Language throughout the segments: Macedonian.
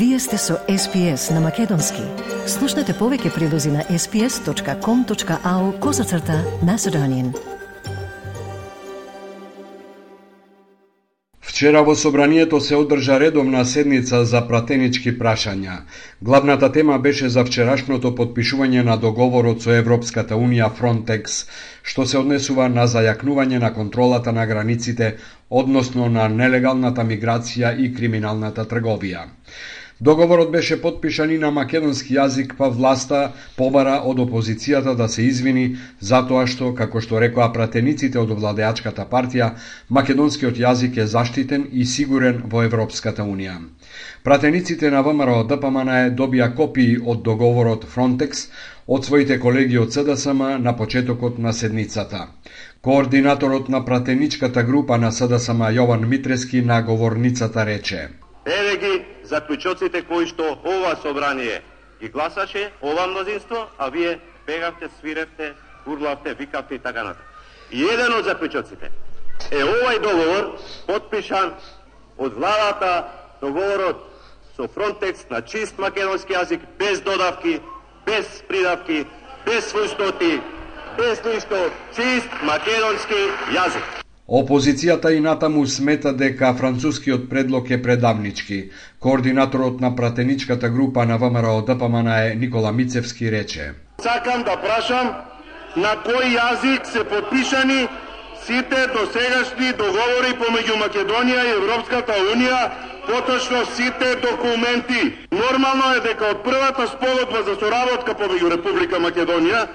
Вие сте со SPS на Македонски. Слушнете повеќе прилози на sps.com.au козацрта на Седонин. Вчера во собранието се одржа редовна седница за пратенички прашања. Главната тема беше за вчерашното подпишување на договорот со Европската Унија Frontex, што се однесува на зајакнување на контролата на границите, односно на нелегалната миграција и криминалната трговија. Договорот беше подпишан и на македонски јазик, па власта побара од опозицијата да се извини затоа што, како што рекоа пратениците од владеачката партија, македонскиот јазик е заштитен и сигурен во Европската Унија. Пратениците на ВМРО ДПМН добија копии од договорот Frontex од своите колеги од СДСМ на почетокот на седницата. Координаторот на пратеничката група на СДСМ Јован Митрески на говорницата рече: Еве ги заклучоците кои што ова собрание ги гласаше, ова мнозинство, а вие бегавте, свиревте, урлавте, викавте и така натаму. И еден од заклучоците е овај договор подпишан од владата, договорот со Фронтекс на чист македонски јазик, без додавки, без придавки, без својстоти, без ништо, чист македонски јазик. Опозицијата и натаму смета дека францускиот предлог е предавнички. Координаторот на пратеничката група на ВМРО ДПМН е Никола Мицевски рече. Сакам да прашам на кој јазик се подпишани сите досегашни договори помеѓу Македонија и Европската Унија, поточно сите документи. Нормално е дека од првата спогодба за соработка помеѓу Република Македонија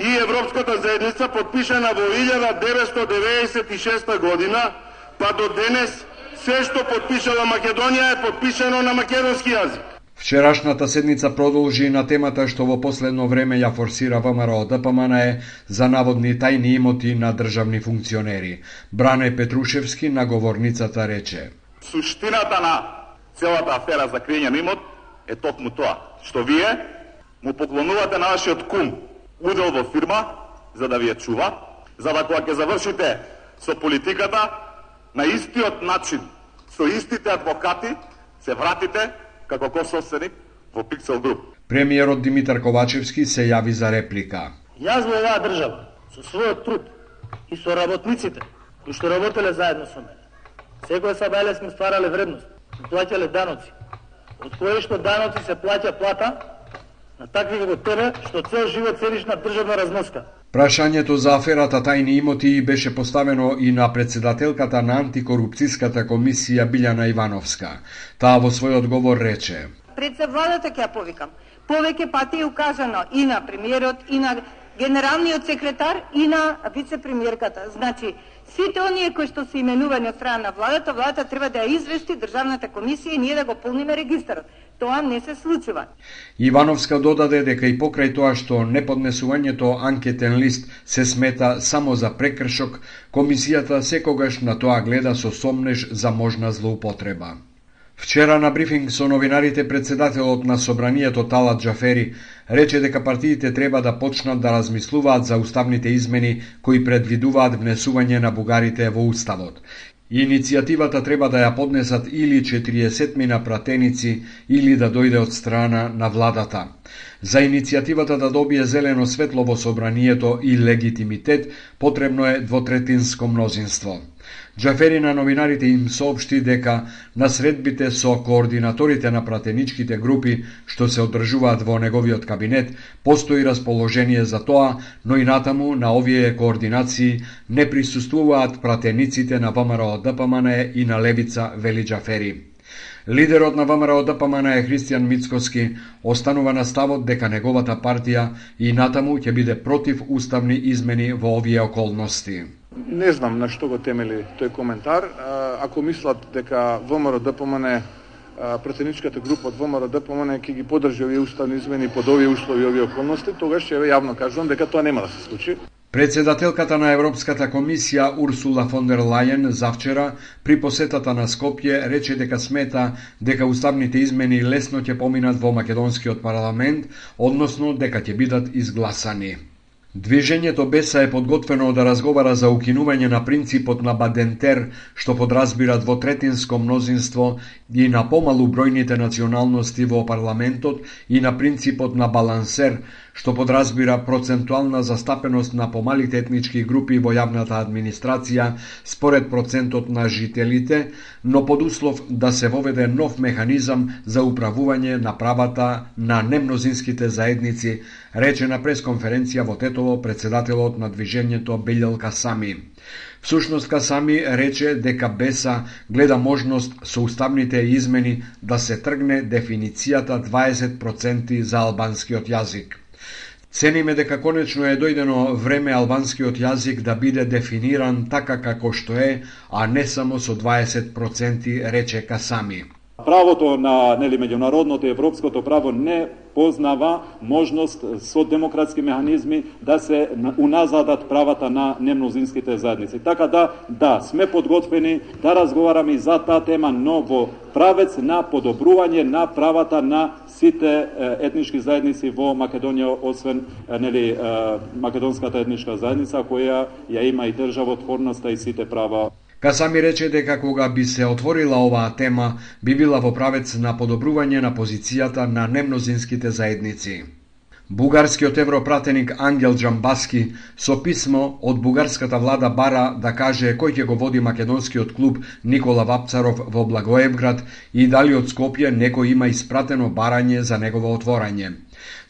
и Европската заедница подпишана во 1996 година, па до денес се што подпишала Македонија е подпишано на македонски јазик. Вчерашната седница продолжи на темата што во последно време ја форсира ВМРО ДПМН е за наводни тајни имоти на државни функционери. Бране Петрушевски на говорницата рече. Суштината на целата афера за криење на имот е токму тоа, што вие му поклонувате на вашиот кум, удел во фирма за да ви ја чува, за да кога ќе завршите со политиката на истиот начин, со истите адвокати, се вратите како косовсеник во Пиксел Груп. Премиерот Димитар Ковачевски се јави за реплика. Јас во оваа држава, со својот труд и со работниците, кои што работеле заедно со мене, секој сабајле сме стварале вредност, плаќале даноци, од кои што даноци се плаќа плата на такви како тебе, што цел живот седиш на државна разноска. Прашањето за аферата тајни имоти беше поставено и на председателката на антикорупцијската комисија Билјана Ивановска. Таа во свој одговор рече: Пред се владата ќе повикам. Повеќе пати е укажано и на премиерот, и на генералниот секретар, и на вице-премиерката. Значи, сите оние кои што се именувани од страна на владата, владата треба да ја извести Државната комисија и ние да го полниме регистарот. Тоа не се случува. Ивановска додаде дека и покрај тоа што неподнесувањето анкетен лист се смета само за прекршок, комисијата секогаш на тоа гледа со сомнеж за можна злоупотреба. Вчера на брифинг со новинарите председателот на собранието Талат Джафери рече дека партиите треба да почнат да размислуваат за уставните измени кои предвидуваат внесување на бугарите во уставот Иницијативата треба да ја поднесат или 40 мина пратеници или да дојде од страна на владата. За иницијативата да добие зелено светло во собранието и легитимитет потребно е двотретинско мнозинство. Джафери на новинарите им соопшти дека на средбите со координаторите на пратеничките групи што се одржуваат во неговиот кабинет постои расположение за тоа, но и натаму на овие координации не присуствуваат пратениците на ВМРО ДПМН и на Левица Вели Джафери. Лидерот на ВМРО ДПМН е Христијан Мицкоски останува на ставот дека неговата партија и натаму ќе биде против уставни измени во овие околности. Не знам на што го темели тој коментар. Ако мислат дека ВМРО ДПМН претеничката група од ВМРО ДПМН ќе ги подржи овие уставни измени под овие услови и овие околности, тогаш ќе јавно кажувам дека тоа нема да се случи. Председателката на Европската комисија Урсула фон дер Лајен завчера при посетата на Скопје рече дека смета дека уставните измени лесно ќе поминат во македонскиот парламент, односно дека ќе бидат изгласани. Движењето Беса е подготвено да разговара за укинување на принципот на Бадентер, што подразбира двотретинско мнозинство и на помалу бројните националности во парламентот и на принципот на балансер, што подразбира процентуална застапеност на помалите етнички групи во јавната администрација според процентот на жителите, но под услов да се воведе нов механизам за управување на правата на немнозинските заедници, рече на пресконференција во Тетово председателот на движењето Белјел Касами. Всушност Касами рече дека Беса гледа можност со уставните измени да се тргне дефиницијата 20% за албанскиот јазик. Цениме дека конечно е дојдено време албанскиот јазик да биде дефиниран така како што е, а не само со 20%, рече Касами. Правото на нели меѓународното и европското право не познава можност со демократски механизми да се уназадат правата на немнозинските заедници. Така да, да, сме подготвени да разговараме и за таа тема, но во правец на подобрување на правата на сите етнички заедници во Македонија, освен нели македонската етничка заедница која ја има и државотворноста и сите права Касами рече дека кога би се отворила оваа тема, би била во правец на подобрување на позицијата на немнозинските заедници. Бугарскиот европратеник Ангел Джамбаски со писмо од бугарската влада бара да каже кој ќе го води македонскиот клуб Никола Вапцаров во Благоевград и дали од Скопје некој има испратено барање за негово отворање.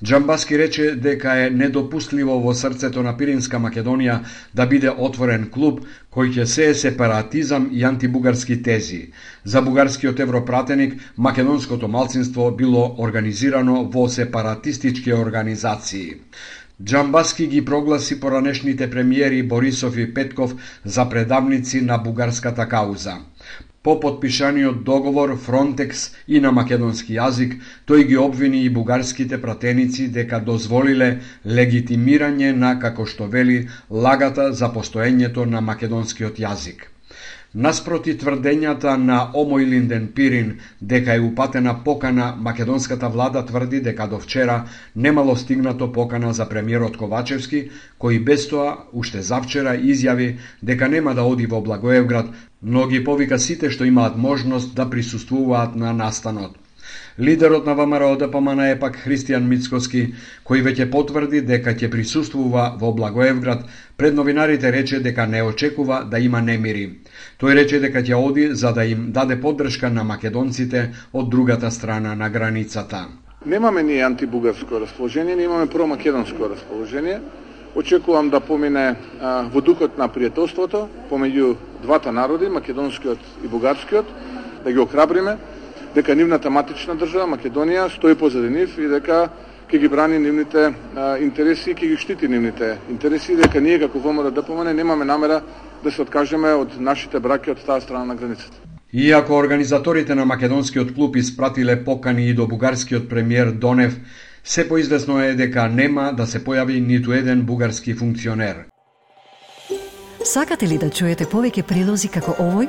Джамбаски рече дека е недопустливо во срцето на Пиринска Македонија да биде отворен клуб кој ќе се е сепаратизам и антибугарски тези. За бугарскиот европратеник, македонското малцинство било организирано во сепаратистички организации. Джамбаски ги прогласи поранешните премиери Борисов и Петков за предавници на бугарската кауза. По подпишаниот договор Фронтекс и на македонски јазик, тој ги обвини и бугарските пратеници дека дозволиле легитимирање на, како што вели, лагата за постоењето на македонскиот јазик. Наспроти тврдењата на Омојлинден Пирин дека е упатена покана, македонската влада тврди дека до вчера немало стигнато покана за премиерот Ковачевски, кој без тоа уште завчера изјави дека нема да оди во Благоевград, но ги повика сите што имаат можност да присуствуваат на настанот. Лидерот на ВМРО ДПМН е пак Христијан Мицкоски, кој веќе потврди дека ќе присуствува во Благоевград, пред новинарите рече дека не очекува да има немири. Тој рече дека ќе оди за да им даде поддршка на македонците од другата страна на границата. Немаме ни антибугарско расположение, немаме промакедонско расположение. Очекувам да помине а, во духот на пријателството помеѓу двата народи, македонскиот и бугарскиот, да ги охрабриме, дека нивната матична држава Македонија стои позади нив и дека ќе ги брани нивните а, интереси и ќе ги штити нивните интереси и дека ние како ВМРО ДПМН немаме намера да се откажеме од нашите браки од таа страна на границата. Иако организаторите на македонскиот клуб испратиле покани и до бугарскиот премиер Донев, се поизвестно е дека нема да се појави ниту еден бугарски функционер. Сакате ли да чуете повеќе прилози како овој?